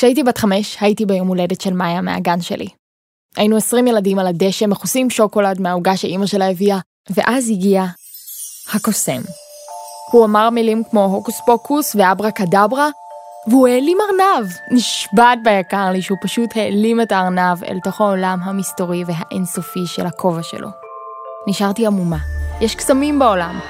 כשהייתי בת חמש, הייתי ביום הולדת של מאיה מהגן שלי. היינו עשרים ילדים על הדשא, מכוסים שוקולד מהעוגה שאימא שלה הביאה, ואז הגיע הקוסם. הוא אמר מילים כמו הוקוס פוקוס ואברה קדברה, והוא העלים ארנב. נשבעת ביקר לי שהוא פשוט העלים את הארנב אל תוך העולם המסתורי והאינסופי של הכובע שלו. נשארתי עמומה. יש קסמים בעולם.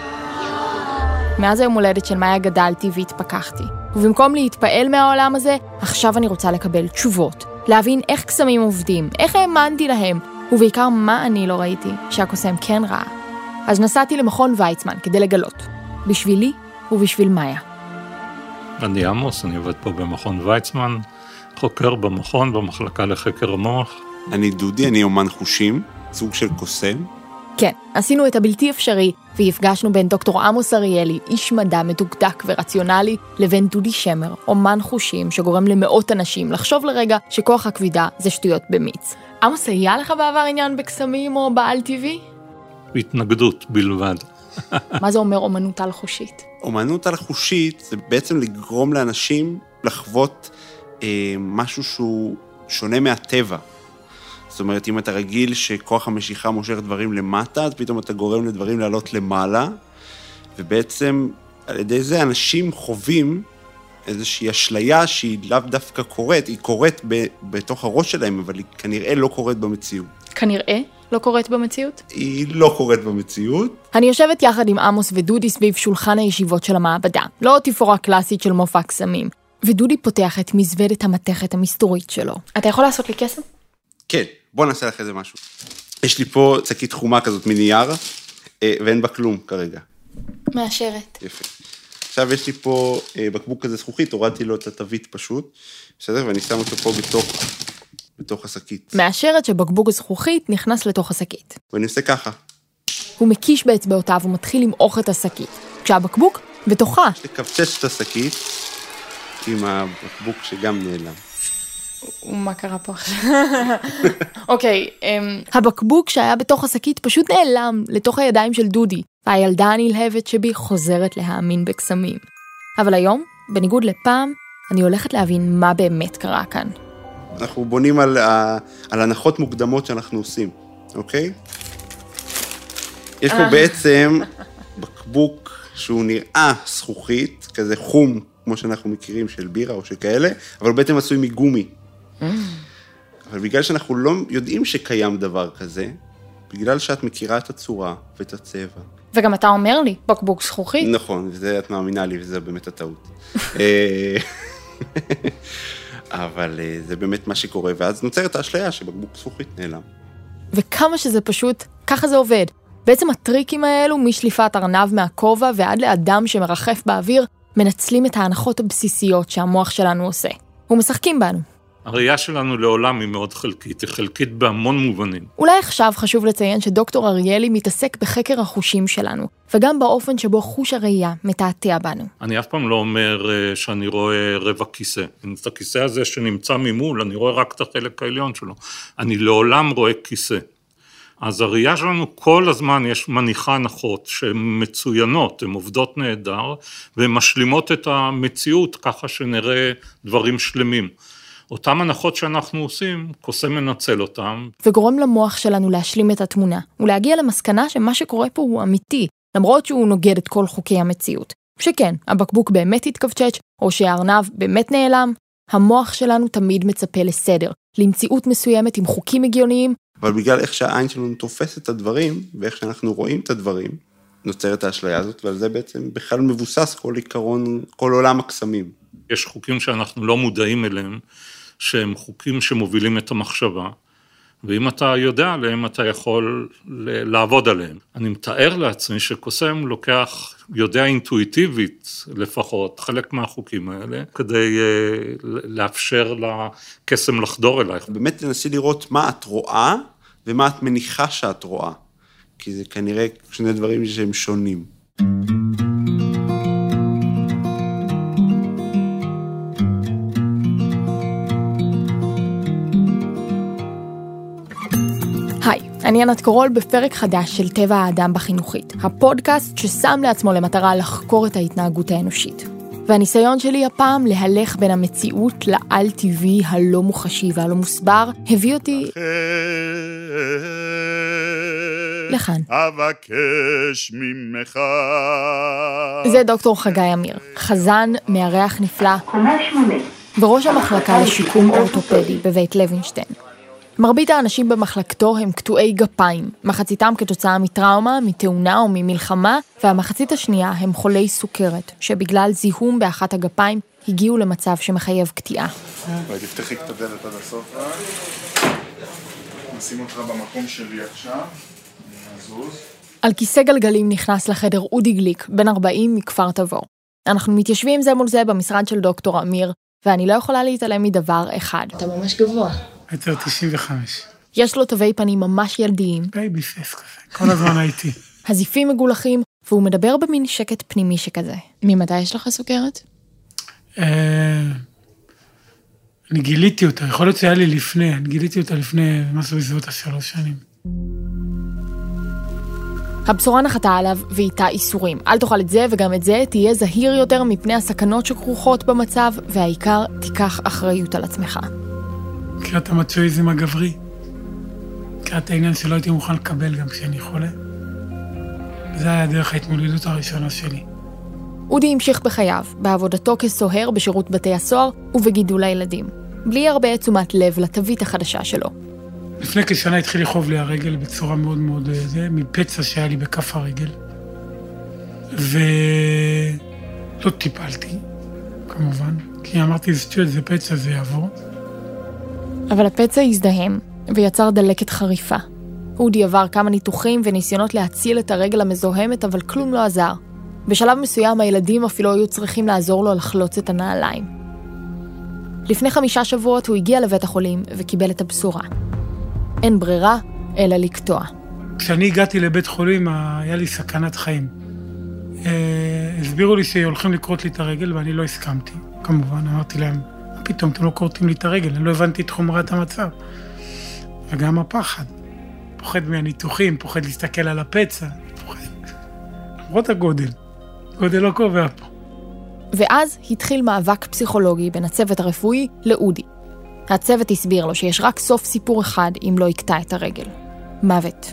מאז היום הולדת של מאיה גדלתי והתפכחתי. ובמקום להתפעל מהעולם הזה, עכשיו אני רוצה לקבל תשובות. להבין איך קסמים עובדים, איך האמנתי להם, ובעיקר מה אני לא ראיתי שהקוסם כן ראה. אז נסעתי למכון ויצמן כדי לגלות. בשבילי ובשביל מאיה. אני עמוס, אני עובד פה במכון ויצמן, חוקר במכון במחלקה לחקר המוח. אני דודי, אני אומן חושים, סוג של קוסם. כן, עשינו את הבלתי אפשרי, והפגשנו בין דוקטור עמוס אריאלי, איש מדע מדוקדק ורציונלי, לבין דודי שמר, אומן חושים שגורם למאות אנשים לחשוב לרגע שכוח הכבידה זה שטויות במיץ. עמוס, היה לך בעבר עניין בקסמים או בעל טבעי? התנגדות בלבד. מה זה אומר אומנות על-חושית? אומנות על-חושית זה בעצם לגרום לאנשים לחוות אה, משהו שהוא שונה מהטבע. זאת אומרת, אם אתה רגיל שכוח המשיכה מושך דברים למטה, אז פתאום אתה גורם לדברים לעלות למעלה, ובעצם על ידי זה אנשים חווים איזושהי אשליה שהיא לאו דווקא קורית, היא קורית ב, בתוך הראש שלהם, אבל היא כנראה לא קורית במציאות. כנראה לא קורית במציאות? היא לא קורית במציאות. אני יושבת יחד עם עמוס ודודי סביב שולחן הישיבות של המעבדה, לא תפאורה קלאסית של מופע קסמים. ודודי פותח את מזוודת המתכת המסתורית שלו. אתה יכול לעשות לי קסם? כן, בוא נעשה לך איזה משהו. יש לי פה שקית חומה כזאת מנייר, אה, ואין בה כלום כרגע. מאשרת. יפה. עכשיו יש לי פה אה, בקבוק כזה זכוכית, הורדתי לו את התווית פשוט, בסדר? ואני שם אותו פה בתוך, בתוך השקית. מאשרת שבקבוק הזכוכית נכנס לתוך השקית. ואני עושה ככה. הוא מקיש באצבעותיו ומתחיל למעוך את השקית, כשהבקבוק בתוכה. לקבצץ את השקית עם הבקבוק שגם נעלם. מה קרה פה עכשיו? אוקיי, אמ, הבקבוק שהיה בתוך השקית פשוט נעלם לתוך הידיים של דודי, והילדה הנלהבת שבי חוזרת להאמין בקסמים. אבל היום, בניגוד לפעם, אני הולכת להבין מה באמת קרה כאן. אנחנו בונים על, ה- על הנחות מוקדמות שאנחנו עושים, אוקיי? יש פה בעצם בקבוק שהוא נראה זכוכית, כזה חום, כמו שאנחנו מכירים, של בירה או שכאלה, אבל הוא בעצם עשוי מגומי. אבל בגלל שאנחנו לא יודעים שקיים דבר כזה, בגלל שאת מכירה את הצורה ואת הצבע. וגם אתה אומר לי, בקבוק זכוכית. נכון, וזה את מאמינה לי, וזה באמת הטעות. אה, אבל אה, זה באמת מה שקורה, ואז נוצרת האשליה שבקבוק זכוכית נעלם. וכמה שזה פשוט, ככה זה עובד. בעצם הטריקים האלו, משליפת ארנב מהכובע ועד לאדם שמרחף באוויר, מנצלים את ההנחות הבסיסיות שהמוח שלנו עושה. ומשחקים בנו. הראייה שלנו לעולם היא מאוד חלקית, היא חלקית בהמון מובנים. אולי עכשיו חשוב לציין שדוקטור אריאלי מתעסק בחקר החושים שלנו, וגם באופן שבו חוש הראייה מתעתע בנו. אני אף פעם לא אומר אה, שאני רואה רבע כיסא. את הכיסא הזה שנמצא ממול, אני רואה רק את החלק העליון שלו. אני לעולם רואה כיסא. אז הראייה שלנו כל הזמן יש מניחה הנחות שהן מצוינות, הן עובדות נהדר, והן משלימות את המציאות ככה שנראה דברים שלמים. אותן הנחות שאנחנו עושים, קוסם מנצל אותן. וגורם למוח שלנו להשלים את התמונה, ולהגיע למסקנה שמה שקורה פה הוא אמיתי, למרות שהוא נוגד את כל חוקי המציאות. שכן, הבקבוק באמת התכווצ'ץ', או שהארנב באמת נעלם, המוח שלנו תמיד מצפה לסדר, למציאות מסוימת עם חוקים הגיוניים, אבל בגלל איך שהעין שלנו תופס את הדברים, ואיך שאנחנו רואים את הדברים, נוצרת האשליה הזאת, ועל זה בעצם בכלל מבוסס כל עיקרון, כל עולם הקסמים. יש חוקים שאנחנו לא מודעים אליהם, שהם חוקים שמובילים את המחשבה, ואם אתה יודע עליהם, אתה יכול לעבוד עליהם. אני מתאר לעצמי שקוסם לוקח, יודע אינטואיטיבית לפחות, חלק מהחוקים האלה, כדי uh, לאפשר לקסם לחדור אלייך. באמת תנסי לראות מה את רואה, ומה את מניחה שאת רואה. כי זה כנראה שני דברים שהם שונים. היי, אני ענת קורול בפרק חדש של טבע האדם בחינוכית, הפודקאסט ששם לעצמו למטרה לחקור את ההתנהגות האנושית. והניסיון שלי הפעם להלך בין המציאות לאל-טבעי הלא מוחשי והלא מוסבר, הביא אותי לכאן. אבקש ממך. זה דוקטור חגי אמיר, חזן, מארח נפלא, וראש המחלקה לשיקום אורתופדי בבית לוינשטיין. מרבית האנשים במחלקתו הם קטועי גפיים, מחציתם כתוצאה מטראומה, מתאונה או ממלחמה, והמחצית השנייה הם חולי סוכרת, שבגלל זיהום באחת הגפיים הגיעו למצב שמחייב קטיעה. תפתחי את הדלת עד הסוף. נשים אותך במקום שלי עכשיו. נזוז. על כיסא גלגלים נכנס לחדר אודי גליק, בן 40 מכפר תבור. אנחנו מתיישבים זה מול זה במשרד של דוקטור אמיר, ואני לא יכולה להתעלם מדבר אחד. אתה ממש גבוה. מטר 95. יש לו תווי פנים ממש ילדיים, baby face כזה, כל הזמן הייתי. הזיפים מגולחים, והוא מדבר במין שקט פנימי שכזה. ממתי יש לך סוכרת? אה, אני גיליתי אותה, יכול להיות שהיה לי לפני, אני גיליתי אותה לפני משהו בסביבות השלוש שנים. הבשורה נחתה עליו ואיתה איסורים. אל תאכל את זה וגם את זה, תהיה זהיר יותר מפני הסכנות שכרוכות במצב, והעיקר, תיקח אחריות על עצמך. מכירה את המצ'ואיזם הגברי? מכירה את העניין שלא הייתי מוכן לקבל גם כשאני חולה? זה היה דרך ההתמודדות הראשונה שלי. אודי המשיך בחייו, בעבודתו כסוהר בשירות בתי הסוהר ובגידול הילדים. בלי הרבה תשומת לב לתווית החדשה שלו. לפני כשנה התחיל לכאוב לי הרגל בצורה מאוד מאוד... אה, זה, מפצע שהיה לי בכף הרגל. ולא טיפלתי, כמובן, כי אמרתי, זה שטויות, זה פצע, זה יעבור. אבל הפצע הזדהם, ויצר דלקת חריפה. אודי עבר כמה ניתוחים וניסיונות להציל את הרגל המזוהמת, אבל כלום לא עזר. בשלב מסוים הילדים אפילו היו צריכים לעזור לו לחלוץ את הנעליים. לפני חמישה שבועות הוא הגיע לבית החולים וקיבל את הבשורה. אין ברירה, אלא לקטוע. כשאני הגעתי לבית חולים, היה לי סכנת חיים. אה, הסבירו לי שהולכים לכרות לי את הרגל, ואני לא הסכמתי, כמובן. אמרתי להם, פתאום, אתם לא כורתים לי את הרגל, אני לא הבנתי את חומרת המצב. וגם הפחד. פוחד מהניתוחים, פוחד להסתכל על הפצע, פוחד. למרות הגודל. גודל לא קובע פה. ואז התחיל מאבק פסיכולוגי בין הצוות הרפואי לאודי. הצוות הסביר לו שיש רק סוף סיפור אחד אם לא יקטע את הרגל. מוות.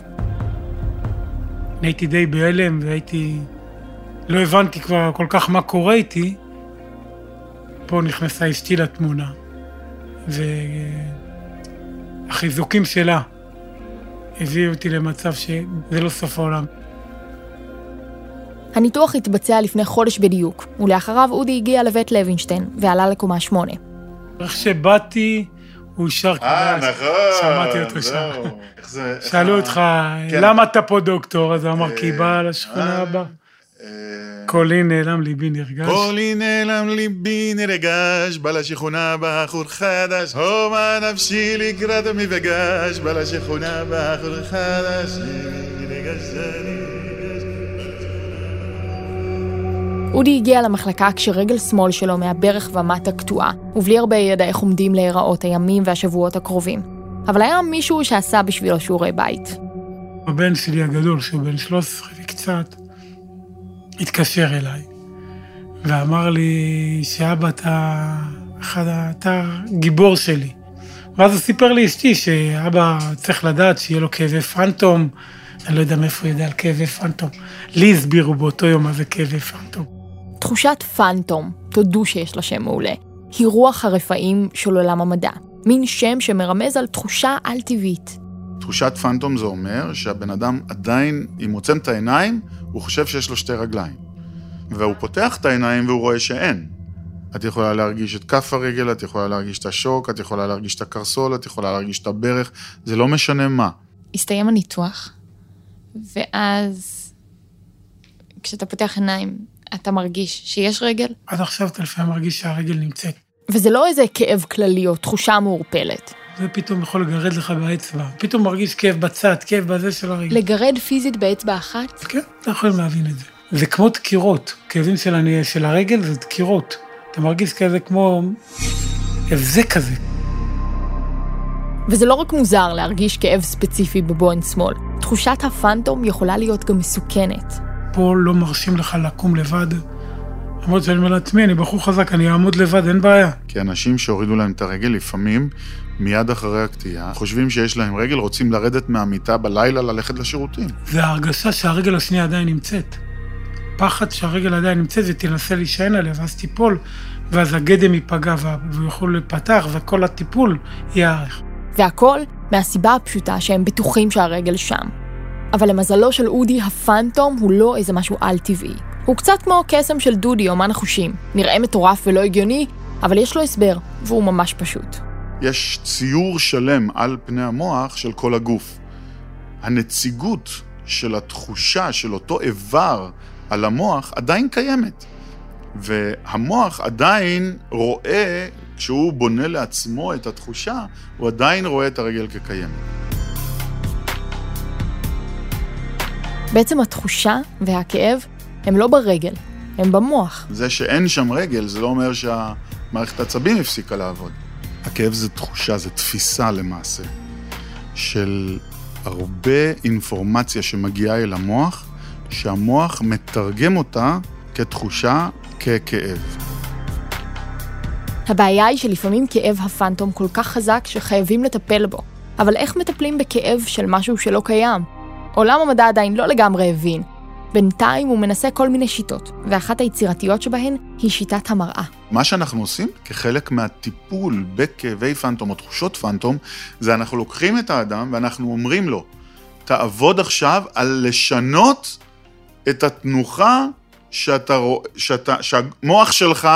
אני הייתי די בהלם והייתי... לא הבנתי כבר כל כך מה קורה איתי. פה נכנסה אשתי לתמונה. והחיזוקים שלה הביאו אותי למצב שזה לא סוף העולם. הניתוח התבצע לפני חודש בדיוק, ולאחריו אודי הגיע לבית לוינשטיין ועלה לקומה שמונה. איך שבאתי, הוא שר אה, כבש. נכון. שמעתי אותו שם. שאלו אותך, כן. למה אתה פה דוקטור? אז הוא אמר, כי אה, בא לשכונה אה, הבאה. אה, קולי נעלם, ליבי נרגש. קולי נעלם ליבי נרגש, בא לשכונה בחור חדש, הומה נפשי לקראת המפגש, בא לשכונה בחור חדש, ליבי נרגש, אני נרגש. אודי הגיע למחלקה כשרגל שמאל שלו מהברך ומטה קטועה, ובלי הרבה ידע איך עומדים להיראות הימים והשבועות הקרובים. אבל היה מישהו שעשה בשבילו שיעורי בית. הבן שלי הגדול, שהוא בן 13 וקצת, התקשר אליי ואמר לי שאבא, אתה, אחד, אתה גיבור שלי. ואז הוא סיפר לי אשתי שאבא צריך לדעת שיהיה לו כאבי פנטום, אני לא יודע מאיפה הוא יודע על כאבי פנטום. לי הסבירו באותו יום מה זה כאבי פנטום. תחושת פנטום, תודו שיש לה שם מעולה, היא רוח הרפאים של עולם המדע. מין שם שמרמז על תחושה על-טבעית. תחושת פנטום זה אומר שהבן אדם עדיין, אם הוא עוצם את העיניים, הוא חושב שיש לו שתי רגליים. והוא פותח את העיניים והוא רואה שאין. את יכולה להרגיש את כף הרגל, את יכולה להרגיש את השוק, את יכולה להרגיש את הקרסול, את יכולה להרגיש את הברך, זה לא משנה מה. הסתיים הניתוח, ואז כשאתה פותח עיניים, אתה מרגיש שיש רגל, עד עכשיו אתה לפעמים מרגיש שהרגל נמצאת. וזה לא איזה כאב כללי או תחושה מעורפלת. זה פתאום יכול לגרד לך באצבע. פתאום מרגיש כאב בצד, כאב בזה של הרגל. לגרד פיזית באצבע אחת, כן, אתה יכול להבין את זה. זה כמו דקירות, כאבים של, אני, של הרגל זה דקירות. אתה מרגיש כזה כמו הבזק כזה. וזה לא רק מוזר להרגיש כאב ספציפי בבוהן שמאל, תחושת הפנטום יכולה להיות גם מסוכנת. פה לא מרשים לך לקום לבד, למרות שאני אומר לעצמי, אני בחור חזק, אני אעמוד לבד, אין בעיה. כי אנשים שהורידו להם את הרגל, לפעמים, מיד אחרי הקטיעה, חושבים שיש להם רגל, רוצים לרדת מהמיטה בלילה, ללכת לשירותים. זה ההרגשה שהרגל השנייה עדיין נמצאת. פחד שהרגל עדיין נמצאת ותנסה להישען עליה, ואז תיפול, ואז הגדם ייפגע והוא יכול להיפתח, וכל הטיפול ייערך. והכל מהסיבה הפשוטה שהם בטוחים שהרגל שם. אבל למזלו של אודי, הפאנטום הוא לא איזה משהו על-טבעי. הוא קצת כמו קסם של דודי, אומן החושים. נראה מטורף ולא הגיוני, אבל יש לו הסבר, והוא ממש פשוט. יש ציור שלם על פני המוח של כל הגוף. הנציגות של התחושה של אותו איבר על המוח עדיין קיימת. והמוח עדיין רואה, כשהוא בונה לעצמו את התחושה, הוא עדיין רואה את הרגל כקיימת. בעצם התחושה והכאב הם לא ברגל, הם במוח. זה שאין שם רגל, זה לא אומר שהמערכת העצבים הפסיקה לעבוד. הכאב זה תחושה, זה תפיסה למעשה, של הרבה אינפורמציה שמגיעה אל המוח, שהמוח מתרגם אותה כתחושה, ככאב. הבעיה היא שלפעמים כאב הפנטום כל כך חזק שחייבים לטפל בו. אבל איך מטפלים בכאב של משהו שלא קיים? עולם המדע עדיין לא לגמרי הבין. בינתיים הוא מנסה כל מיני שיטות, ואחת היצירתיות שבהן היא שיטת המראה. מה שאנחנו עושים כחלק מהטיפול בכאבי פנטום או תחושות פנטום, זה אנחנו לוקחים את האדם ואנחנו אומרים לו, תעבוד עכשיו על לשנות את התנוחה שאתה, שאתה, שהמוח שלך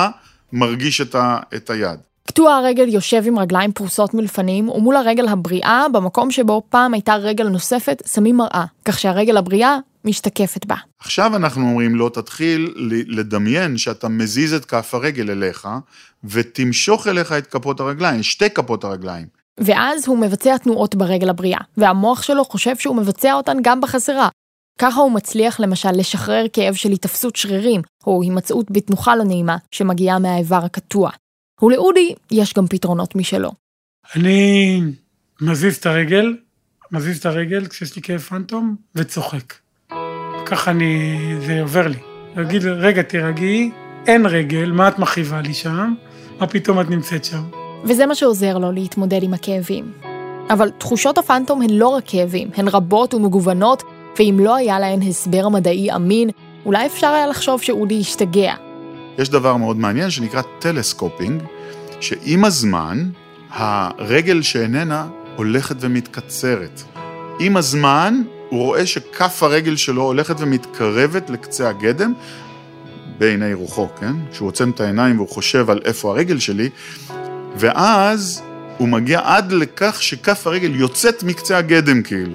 מרגיש את, ה, את היד. קטוע הרגל יושב עם רגליים פרוסות מלפנים, ומול הרגל הבריאה, במקום שבו פעם הייתה רגל נוספת, שמים מראה, כך שהרגל הבריאה משתקפת בה. עכשיו אנחנו אומרים לו, תתחיל לדמיין שאתה מזיז את כף הרגל אליך, ותמשוך אליך את כפות הרגליים, שתי כפות הרגליים. ואז הוא מבצע תנועות ברגל הבריאה, והמוח שלו חושב שהוא מבצע אותן גם בחסרה. ככה הוא מצליח למשל לשחרר כאב של התאפסות שרירים, או הימצאות בתנוחה לא נעימה, שמגיעה מהאיבר הקטוע. ולאודי יש גם פתרונות משלו. אני מזיז את הרגל, מזיז את הרגל כשיש לי כאב פנטום, וצוחק. ככה אני, זה עובר לי. להגיד, רגע, תירגעי, אין רגל, מה את מכאיבה לי שם? מה פתאום את נמצאת שם? וזה מה שעוזר לו להתמודד עם הכאבים. אבל תחושות הפנטום הן לא רק כאבים, הן רבות ומגוונות, ואם לא היה להן הסבר מדעי אמין, אולי אפשר היה לחשוב שאודי השתגע. יש דבר מאוד מעניין שנקרא telescoping, שעם הזמן, הרגל שאיננה הולכת ומתקצרת. עם הזמן, הוא רואה שכף הרגל שלו הולכת ומתקרבת לקצה הגדם, בעיני רוחו, כן? כשהוא עוצם את העיניים והוא חושב על איפה הרגל שלי, ואז הוא מגיע עד לכך שכף הרגל יוצאת מקצה הגדם כאילו.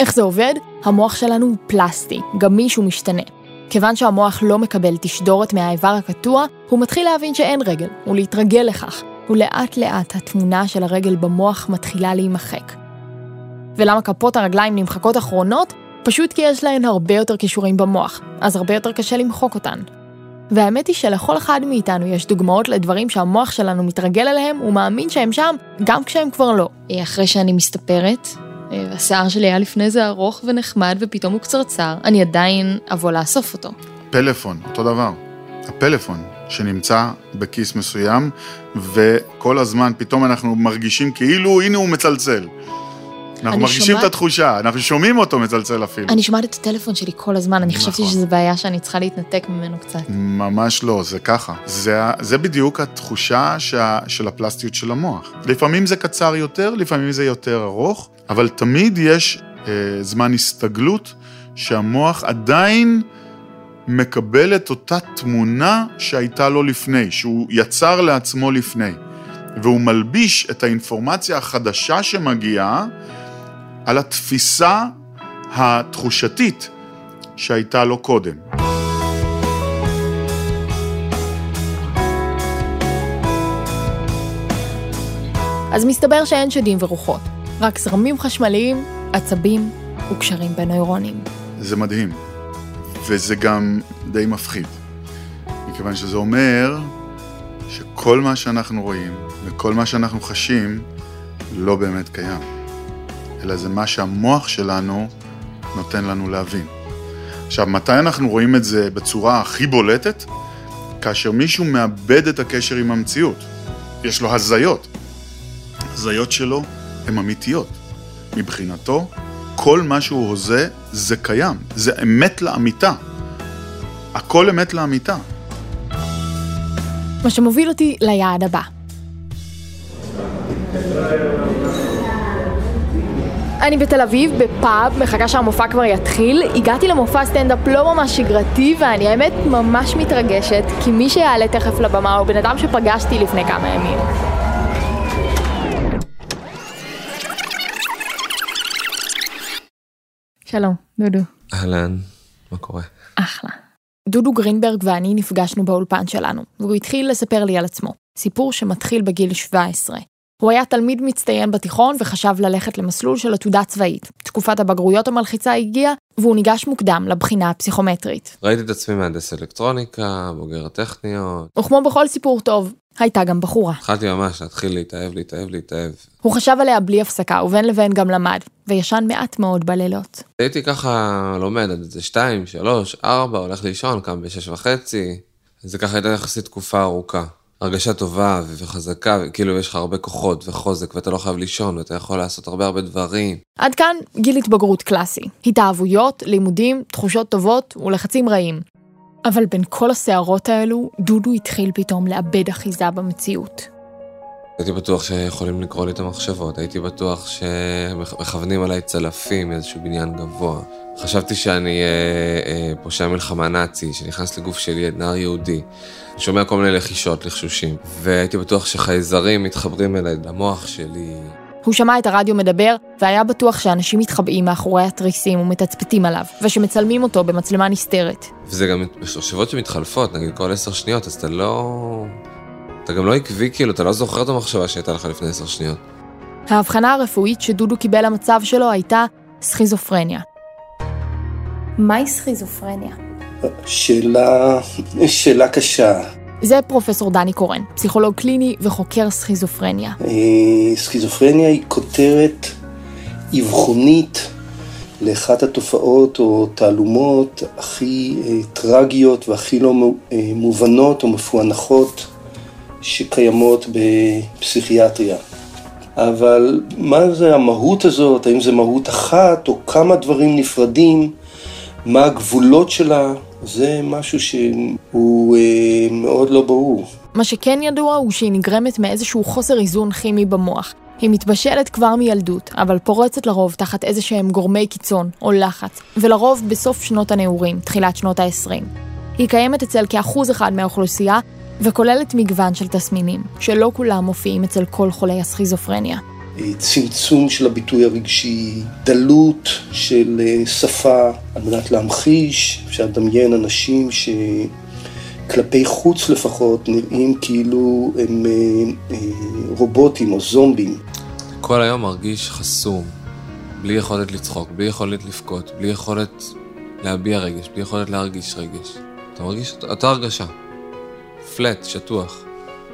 איך זה עובד? המוח שלנו הוא פלסטי, גמיש ומשתנה. כיוון שהמוח לא מקבל תשדורת מהאיבר הקטוע, הוא מתחיל להבין שאין רגל, ולהתרגל לכך, ולאט לאט התמונה של הרגל במוח מתחילה להימחק. ולמה כפות הרגליים נמחקות אחרונות? פשוט כי יש להן הרבה יותר כישורים במוח, אז הרבה יותר קשה למחוק אותן. והאמת היא שלכל אחד מאיתנו יש דוגמאות לדברים שהמוח שלנו מתרגל אליהם ומאמין שהם שם, גם כשהם כבר לא. אחרי שאני מסתפרת, השיער שלי היה לפני זה ארוך ונחמד ופתאום הוא קצרצר, אני עדיין אבוא לאסוף אותו. פלאפון, אותו דבר. הפלאפון שנמצא בכיס מסוים, וכל הזמן פתאום אנחנו מרגישים כאילו, הנה הוא מצלצל. אנחנו מרגישים שומעת... את התחושה, אנחנו שומעים אותו מצלצל אפילו. אני שומעת את הטלפון שלי כל הזמן, אני נכון. חשבתי שזו בעיה שאני צריכה להתנתק ממנו קצת. ממש לא, זה ככה. זה, זה בדיוק התחושה שה, של הפלסטיות של המוח. לפעמים זה קצר יותר, לפעמים זה יותר ארוך, אבל תמיד יש אה, זמן הסתגלות שהמוח עדיין מקבל את אותה תמונה שהייתה לו לפני, שהוא יצר לעצמו לפני. והוא מלביש את האינפורמציה החדשה שמגיעה על התפיסה התחושתית שהייתה לו קודם. אז מסתבר שאין שדים ורוחות, רק זרמים חשמליים, עצבים וקשרים בין נוירונים. זה מדהים, וזה גם די מפחיד, מכיוון שזה אומר שכל מה שאנחנו רואים וכל מה שאנחנו חשים לא באמת קיים. אלא זה מה שהמוח שלנו נותן לנו להבין. עכשיו, מתי אנחנו רואים את זה בצורה הכי בולטת? כאשר מישהו מאבד את הקשר עם המציאות. יש לו הזיות. הזיות שלו הן אמיתיות. מבחינתו, כל מה שהוא הוזה זה קיים, זה אמת לאמיתה. הכל אמת לאמיתה. מה שמוביל אותי ליעד הבא. אני בתל אביב, בפאב, מחכה שהמופע כבר יתחיל. הגעתי למופע סטנדאפ לא ממש שגרתי, ואני האמת ממש מתרגשת, כי מי שיעלה תכף לבמה הוא בן אדם שפגשתי לפני כמה ימים. שלום, דודו. אהלן, מה קורה? אחלה. דודו גרינברג ואני נפגשנו באולפן שלנו, והוא התחיל לספר לי על עצמו. סיפור שמתחיל בגיל 17. הוא היה תלמיד מצטיין בתיכון וחשב ללכת למסלול של עתודה צבאית. תקופת הבגרויות המלחיצה הגיעה, והוא ניגש מוקדם לבחינה הפסיכומטרית. ראיתי את עצמי מהנדס אלקטרוניקה, בוגר הטכניון. וכמו בכל סיפור טוב, הייתה גם בחורה. התחלתי ממש להתחיל להתאהב, להתאהב, להתאהב. הוא חשב עליה בלי הפסקה, ובין לבין גם למד, וישן מעט מאוד בלילות. הייתי ככה לומד עד איזה שתיים, שלוש, ארבע, הולך לישון, קם בשש וחצי. זה ככה הייתה יחסית תקופה ארוכה. הרגשה טובה וחזקה, וכאילו יש לך הרבה כוחות וחוזק, ואתה לא חייב לישון, ואתה יכול לעשות הרבה הרבה דברים. עד כאן גיל התבגרות קלאסי. התאהבויות, לימודים, תחושות טובות ולחצים רעים. אבל בין כל הסערות האלו, דודו התחיל פתאום לאבד אחיזה במציאות. הייתי בטוח שיכולים לקרוא לי את המחשבות, הייתי בטוח שמכוונים עליי צלפים מאיזשהו בניין גבוה. חשבתי שאני אה, אה, פושע מלחמה נאצי, שנכנס לגוף של נער יהודי. שומע כל מיני לחישות, לחשושים. והייתי בטוח שחייזרים מתחברים אליי למוח שלי. הוא שמע את הרדיו מדבר, והיה בטוח שאנשים מתחבאים מאחורי התריסים ומתצפתים עליו, ושמצלמים אותו במצלמה נסתרת. וזה גם מחשבות שמתחלפות, נגיד כל עשר שניות, אז אתה לא... אתה גם לא עקבי, כאילו, אתה לא זוכר את המחשבה שהייתה לך לפני עשר שניות. ההבחנה הרפואית שדודו קיבל למצב שלו הייתה סכיזופרניה. מהי סכיזופרניה? שאלה, שאלה קשה. זה פרופסור דני קורן, פסיכולוג קליני וחוקר סכיזופרניה. אה, סכיזופרניה היא כותרת אבחונית לאחת התופעות או תעלומות הכי אה, טרגיות והכי לא אה, מובנות או מפוענחות שקיימות בפסיכיאטריה. אבל מה זה המהות הזאת, האם זה מהות אחת או כמה דברים נפרדים, מה הגבולות שלה, זה משהו שהוא אה, מאוד לא ברור. מה שכן ידוע הוא שהיא נגרמת מאיזשהו חוסר איזון כימי במוח. היא מתבשלת כבר מילדות, אבל פורצת לרוב תחת איזה שהם גורמי קיצון או לחץ, ולרוב בסוף שנות הנעורים, תחילת שנות ה-20. היא קיימת אצל כאחוז אחד מהאוכלוסייה, וכוללת מגוון של תסמינים, שלא כולם מופיעים אצל כל חולי הסכיזופרניה. צמצום של הביטוי הרגשי, דלות של אה, שפה על מנת להמחיש, אפשר לדמיין אנשים שכלפי חוץ לפחות נראים כאילו הם אה, אה, רובוטים או זומבים. כל היום מרגיש חסום, בלי יכולת לצחוק, בלי יכולת לבכות, בלי יכולת להביע רגש, בלי יכולת להרגיש רגש. אתה מרגיש אותה הרגשה. פלט, שטוח.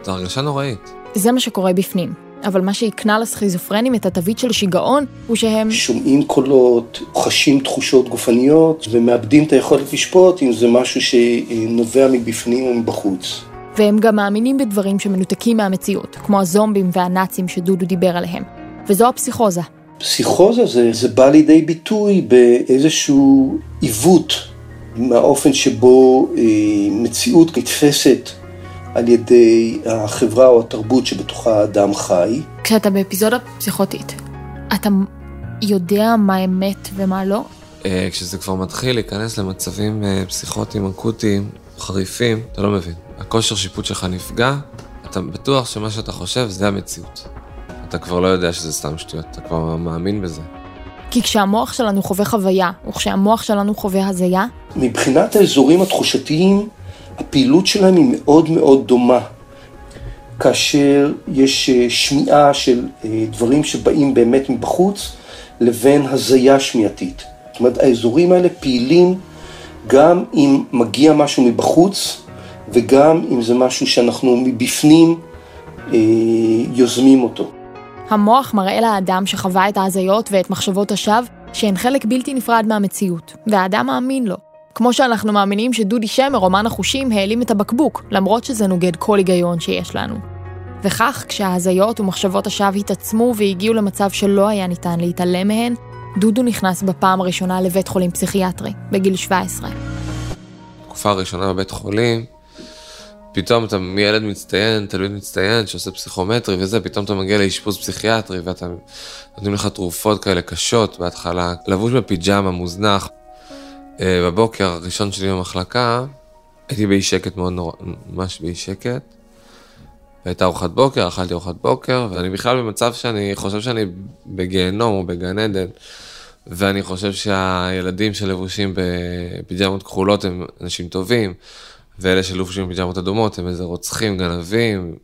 זו הרגשה נוראית. זה מה שקורה בפנים. אבל מה שהקנה לסכיזופרנים את התווית של שיגעון, הוא שהם... שומעים קולות, חשים תחושות גופניות, ומאבדים את היכולת לשפוט אם זה משהו שנובע מבפנים או מבחוץ. והם גם מאמינים בדברים שמנותקים מהמציאות, כמו הזומבים והנאצים שדודו דיבר עליהם. וזו הפסיכוזה. פסיכוזה זה, זה בא לידי ביטוי באיזשהו עיוות מהאופן שבו אה, מציאות נתפסת על ידי החברה או התרבות שבתוכה האדם חי. כשאתה באפיזודה פסיכוטית, אתה יודע מה אמת ומה לא? אה, כשזה כבר מתחיל להיכנס למצבים אה, פסיכוטיים אקוטיים, חריפים, אתה לא מבין. הכושר שיפוט שלך נפגע, אתה בטוח שמה שאתה חושב זה המציאות. אתה כבר לא יודע שזה סתם שטויות, אתה כבר מאמין בזה. כי כשהמוח שלנו חווה חוויה, וכשהמוח שלנו חווה הזיה... מבחינת האזורים התחושתיים, הפעילות שלהם היא מאוד מאוד דומה. כאשר יש אה, שמיעה של אה, דברים שבאים באמת מבחוץ, לבין הזיה שמיעתית. זאת אומרת, האזורים האלה פעילים גם אם מגיע משהו מבחוץ, וגם אם זה משהו שאנחנו מבפנים אה, יוזמים אותו. המוח מראה לאדם שחווה את ההזיות ואת מחשבות השווא שהן חלק בלתי נפרד מהמציאות, והאדם מאמין לו. כמו שאנחנו מאמינים שדודי שמר, אומן החושים, העלים את הבקבוק, למרות שזה נוגד כל היגיון שיש לנו. וכך, כשההזיות ומחשבות השווא התעצמו והגיעו למצב שלא היה ניתן להתעלם מהן, דודו נכנס בפעם הראשונה לבית חולים פסיכיאטרי, בגיל 17. תקופה הראשונה בבית חולים, פתאום אתה מילד מצטיין, תלמיד מצטיין שעושה פסיכומטרי וזה, פתאום אתה מגיע לאשפוז פסיכיאטרי ואתה נותנים לך תרופות כאלה קשות בהתחלה, לבוש בפיג'מה, מוזנח. אה, בבוקר הראשון שלי במחלקה, הייתי באי שקט מאוד נורא, ממש באי שקט. והייתה ארוחת בוקר, אכלתי ארוחת בוקר, ואני בכלל במצב שאני חושב שאני בגיהנום או בגן עדן, ואני חושב שהילדים שלבושים בפיג'מות כחולות הם אנשים טובים, ואלה שלובשים בפיג'מות אדומות הם איזה רוצחים, גנבים,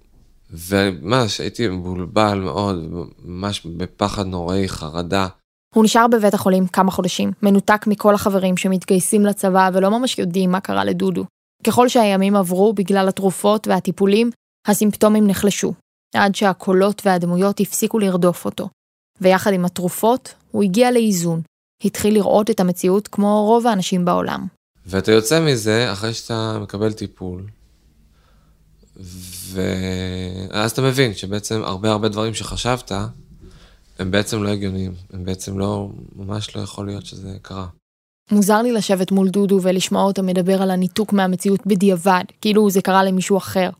וממש הייתי מבולבל מאוד, ממש בפחד נוראי, חרדה. הוא נשאר בבית החולים כמה חודשים, מנותק מכל החברים שמתגייסים לצבא ולא ממש יודעים מה קרה לדודו. ככל שהימים עברו בגלל התרופות והטיפולים, הסימפטומים נחלשו, עד שהקולות והדמויות הפסיקו לרדוף אותו. ויחד עם התרופות, הוא הגיע לאיזון. התחיל לראות את המציאות כמו רוב האנשים בעולם. ואתה יוצא מזה אחרי שאתה מקבל טיפול. ואז אתה מבין שבעצם הרבה הרבה דברים שחשבת, הם בעצם לא הגיוניים. הם בעצם לא, ממש לא יכול להיות שזה קרה. מוזר לי לשבת מול דודו ולשמוע אותו מדבר על הניתוק מהמציאות בדיעבד, כאילו זה קרה למישהו אחר.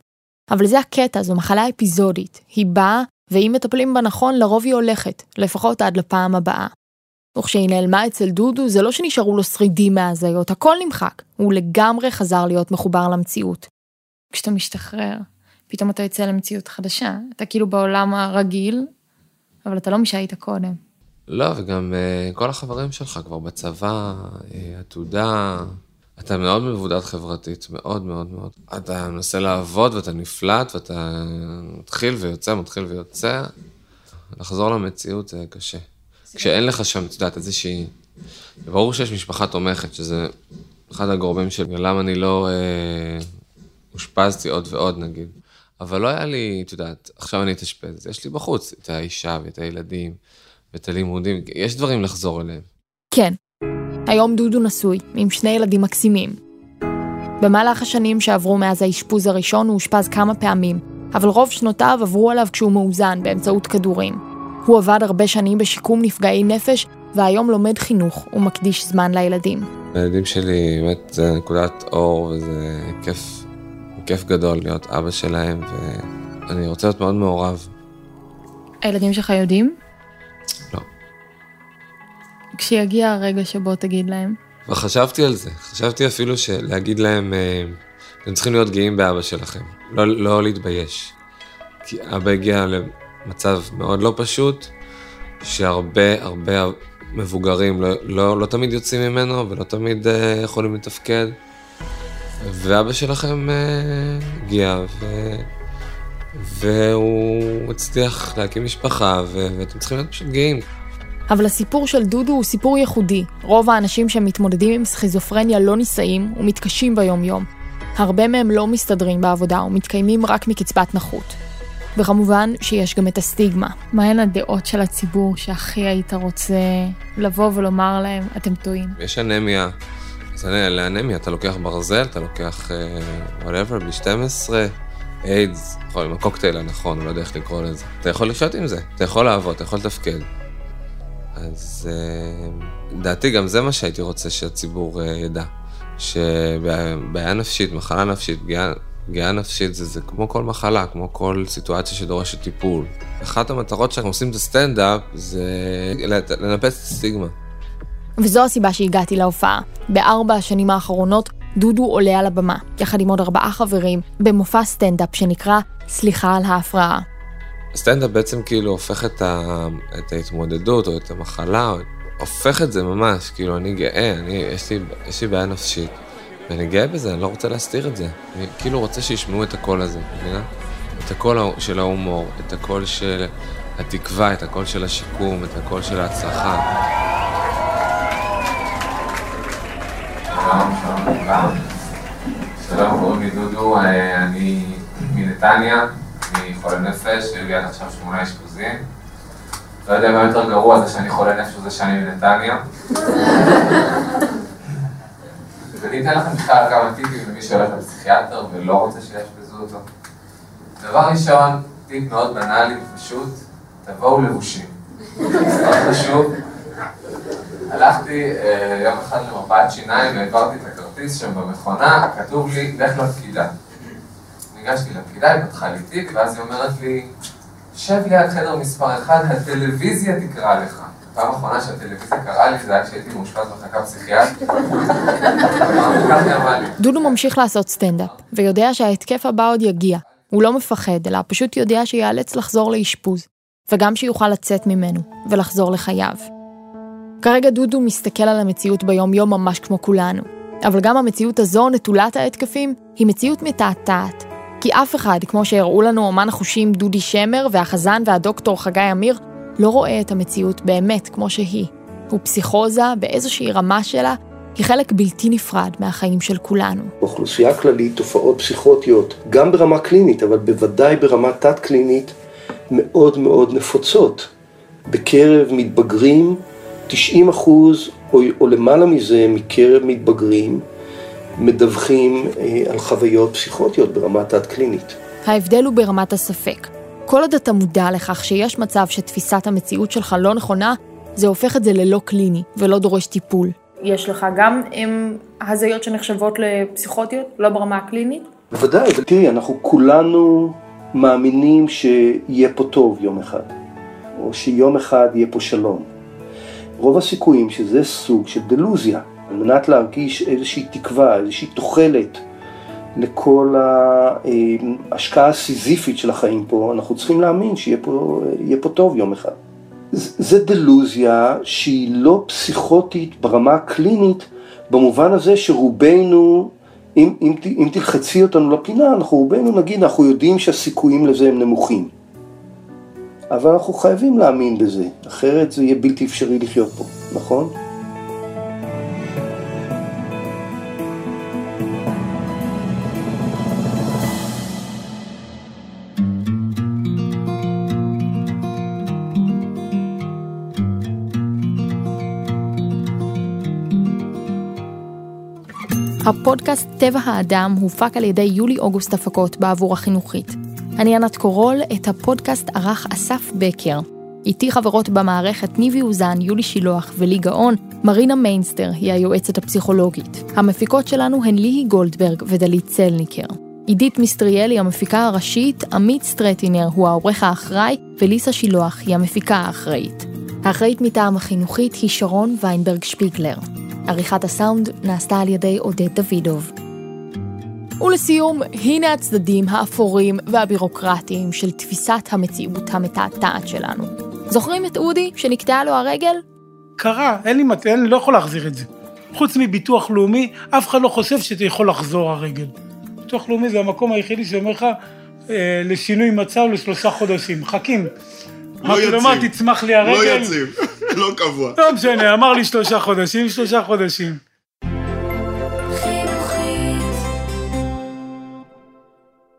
אבל זה הקטע, זו מחלה אפיזודית. היא באה, ואם מטפלים בה נכון, לרוב היא הולכת, לפחות עד לפעם הבאה. וכשהיא נעלמה אצל דודו, זה לא שנשארו לו שרידים מההזיות, הכל נמחק. הוא לגמרי חזר להיות מחובר למציאות. כשאתה משתחרר, פתאום אתה יוצא למציאות חדשה. אתה כאילו בעולם הרגיל, אבל אתה לא מי שהיית קודם. לא, וגם uh, כל החברים שלך כבר בצבא, uh, עתודה, אתה מאוד מבודד חברתית, מאוד מאוד מאוד. אתה מנסה לעבוד ואתה נפלט ואתה מתחיל ויוצא, מתחיל ויוצא. לחזור למציאות זה קשה. כשאין לך שם, את יודעת, איזושהי... ברור שיש משפחה תומכת, שזה אחד הגורמים של למה אני לא אה, אושפזתי עוד ועוד נגיד. אבל לא היה לי, את יודעת, עכשיו אני אתאשפז, יש לי בחוץ את האישה ואת הילדים ואת הלימודים, יש דברים לחזור אליהם. כן, היום דודו נשוי, עם שני ילדים מקסימים. במהלך השנים שעברו מאז האשפוז הראשון הוא אושפז כמה פעמים, אבל רוב שנותיו עברו עליו כשהוא מאוזן באמצעות כדורים. הוא עבד הרבה שנים בשיקום נפגעי נפש, והיום לומד חינוך ומקדיש זמן לילדים. הילדים שלי, באמת, זה נקודת אור, וזה כיף, כיף גדול להיות אבא שלהם, ואני רוצה להיות מאוד מעורב. הילדים שלך יודעים? לא. כשיגיע הרגע שבו תגיד להם. וחשבתי על זה, חשבתי אפילו להגיד להם, אה, אתם צריכים להיות גאים באבא שלכם, לא, לא להתבייש. כי אבא הגיע מצב מאוד לא פשוט, שהרבה הרבה מבוגרים לא, לא, לא תמיד יוצאים ממנו ולא תמיד uh, יכולים לתפקד. ואבא שלכם uh, הגיע, ו... והוא הצליח להקים משפחה, ו... ואתם צריכים להיות פשוט גאים. אבל הסיפור של דודו הוא סיפור ייחודי. רוב האנשים שמתמודדים עם סכיזופרניה לא נישאים ומתקשים ביום-יום. הרבה מהם לא מסתדרים בעבודה ומתקיימים רק מקצבת נכות. וכמובן שיש גם את הסטיגמה. מהן הדעות של הציבור שהכי היית רוצה לבוא ולומר להם, אתם טועים? יש אנמיה. אז לאנמיה אתה לוקח ברזל, אתה לוקח uh, whatever, ב-12, איידס, יכול עם הקוקטייל הנכון, לא יודע איך לקרוא לזה. אתה יכול לחיות עם זה, אתה יכול לעבוד, אתה יכול לתפקד. אז לדעתי uh, גם זה מה שהייתי רוצה שהציבור uh, ידע. שבעיה נפשית, מחלה נפשית, פגיעה נפשית זה, זה כמו כל מחלה, כמו כל סיטואציה שדורשת טיפול. אחת המטרות שאנחנו עושים את הסטנדאפ זה לנפץ את הסטיגמה. וזו הסיבה שהגעתי להופעה. בארבע השנים האחרונות דודו עולה על הבמה, יחד עם עוד ארבעה חברים, במופע סטנדאפ שנקרא סליחה על ההפרעה. הסטנדאפ בעצם כאילו הופך את, ה... את ההתמודדות או את המחלה, הופך את זה ממש, כאילו אני גאה, אני, יש, לי, יש לי בעיה נפשית. ואני גאה בזה, אני לא רוצה להסתיר את זה. אני כאילו רוצה שישמעו את הקול הזה, מבינה? את הקול של ההומור, את הקול של התקווה, את הקול של השיקום, את הקול של ההצלחה. שלום, שלום לכולם. שלום, קוראים לי דודו, אה, אני מנתניה, אני חולה נפש, היו לי עד עכשיו שמונה אשפוזים. לא יודע מה יותר גרוע, זה שאני חולה נפש וזה שאני מנתניה. אז אני אתן לכם בכלל כמה טיפים למי שהולך לפסיכיאטר ולא רוצה שיאשפזו אותו. דבר ראשון, טיפ מאוד בנאלי ופשוט, תבואו לבושים. מאוד חשוב. הלכתי אה, יום אחד למרפאת שיניים והעברתי את הכרטיס שם במכונה, כתוב לי, לך לפקידה. ניגשתי לפקידה, היא פתחה לי תיק, ואז היא אומרת לי, שב ליד חדר מספר 1, הטלוויזיה תקרא לך. פעם אחרונה שהטלוויזיה קראה לי זה היה כשהייתי מאושפז מחלקה פסיכיאטרית. ככה היא אמרה לי. דודו ממשיך לעשות סטנדאפ, ויודע שההתקף הבא עוד יגיע. הוא לא מפחד, אלא פשוט יודע שיאלץ לחזור לאשפוז, וגם שיוכל לצאת ממנו, ולחזור לחייו. כרגע דודו מסתכל על המציאות ביום-יום ממש כמו כולנו, אבל גם המציאות הזו, נטולת ההתקפים, היא מציאות מתעתעת. כי אף אחד, כמו שהראו לנו אומן החושים דודי שמר והחזן והדוקטור חגי אמיר, לא רואה את המציאות באמת כמו שהיא. ופסיכוזה, באיזושהי רמה שלה, היא חלק בלתי נפרד מהחיים של כולנו. באוכלוסייה כללית תופעות פסיכוטיות, גם ברמה קלינית, אבל בוודאי ברמה תת-קלינית, מאוד מאוד נפוצות. בקרב מתבגרים, 90 אחוז או, או למעלה מזה מקרב מתבגרים מדווחים אה, על חוויות פסיכוטיות ברמה תת-קלינית. ההבדל הוא ברמת הספק. כל עוד אתה מודע לכך שיש מצב שתפיסת המציאות שלך לא נכונה, זה הופך את זה ללא קליני ולא דורש טיפול. יש לך גם עם הזיות שנחשבות לפסיכוטיות, לא ברמה הקלינית? בוודאי, אבל תראי, אנחנו כולנו מאמינים שיהיה פה טוב יום אחד, או שיום אחד יהיה פה שלום. רוב הסיכויים שזה סוג של דלוזיה, על מנת להרגיש איזושהי תקווה, איזושהי תוחלת לכל ההשקעה הסיזיפית של החיים פה, אנחנו צריכים להאמין שיהיה פה, פה טוב יום אחד. זה דלוזיה שהיא לא פסיכוטית ברמה הקלינית, במובן הזה שרובנו, אם, אם, אם תלחצי אותנו לפינה, אנחנו רובנו נגיד, אנחנו יודעים שהסיכויים לזה הם נמוכים. אבל אנחנו חייבים להאמין בזה, אחרת זה יהיה בלתי אפשרי לחיות פה, נכון? הפודקאסט טבע האדם הופק על ידי יולי-אוגוסט הפקות בעבור החינוכית. אני ענת קורול, את הפודקאסט ערך אסף בקר. איתי חברות במערכת ניבי אוזן, יולי שילוח ולי גאון, מרינה מיינסטר היא היועצת הפסיכולוגית. המפיקות שלנו הן ליהי גולדברג ודלית צלניקר. עידית מיסטריאלי המפיקה הראשית, עמית סטרטינר הוא העורך האחראי, וליסה שילוח היא המפיקה האחראית. האחראית מטעם החינוכית היא שרון ויינברג שפיגלר. עריכת הסאונד נעשתה על ידי עודד דוידוב. ולסיום, הנה הצדדים האפורים והבירוקרטיים של תפיסת המציאות המתעתעת שלנו. זוכרים את אודי שנקטעה לו הרגל? קרה, אין לי מת... אני לא יכול להחזיר את זה. חוץ מביטוח לאומי, אף אחד לא חושב שאתה יכול לחזור הרגל. ביטוח לאומי זה המקום היחידי שאומר לך אה, לשינוי מצב לשלושה חודשים. חכים. לא יציב. אמרתי, תצמח לי הרגל. לא יציב, לא קבוע. לא משנה, אמר לי שלושה חודשים, שלושה חודשים.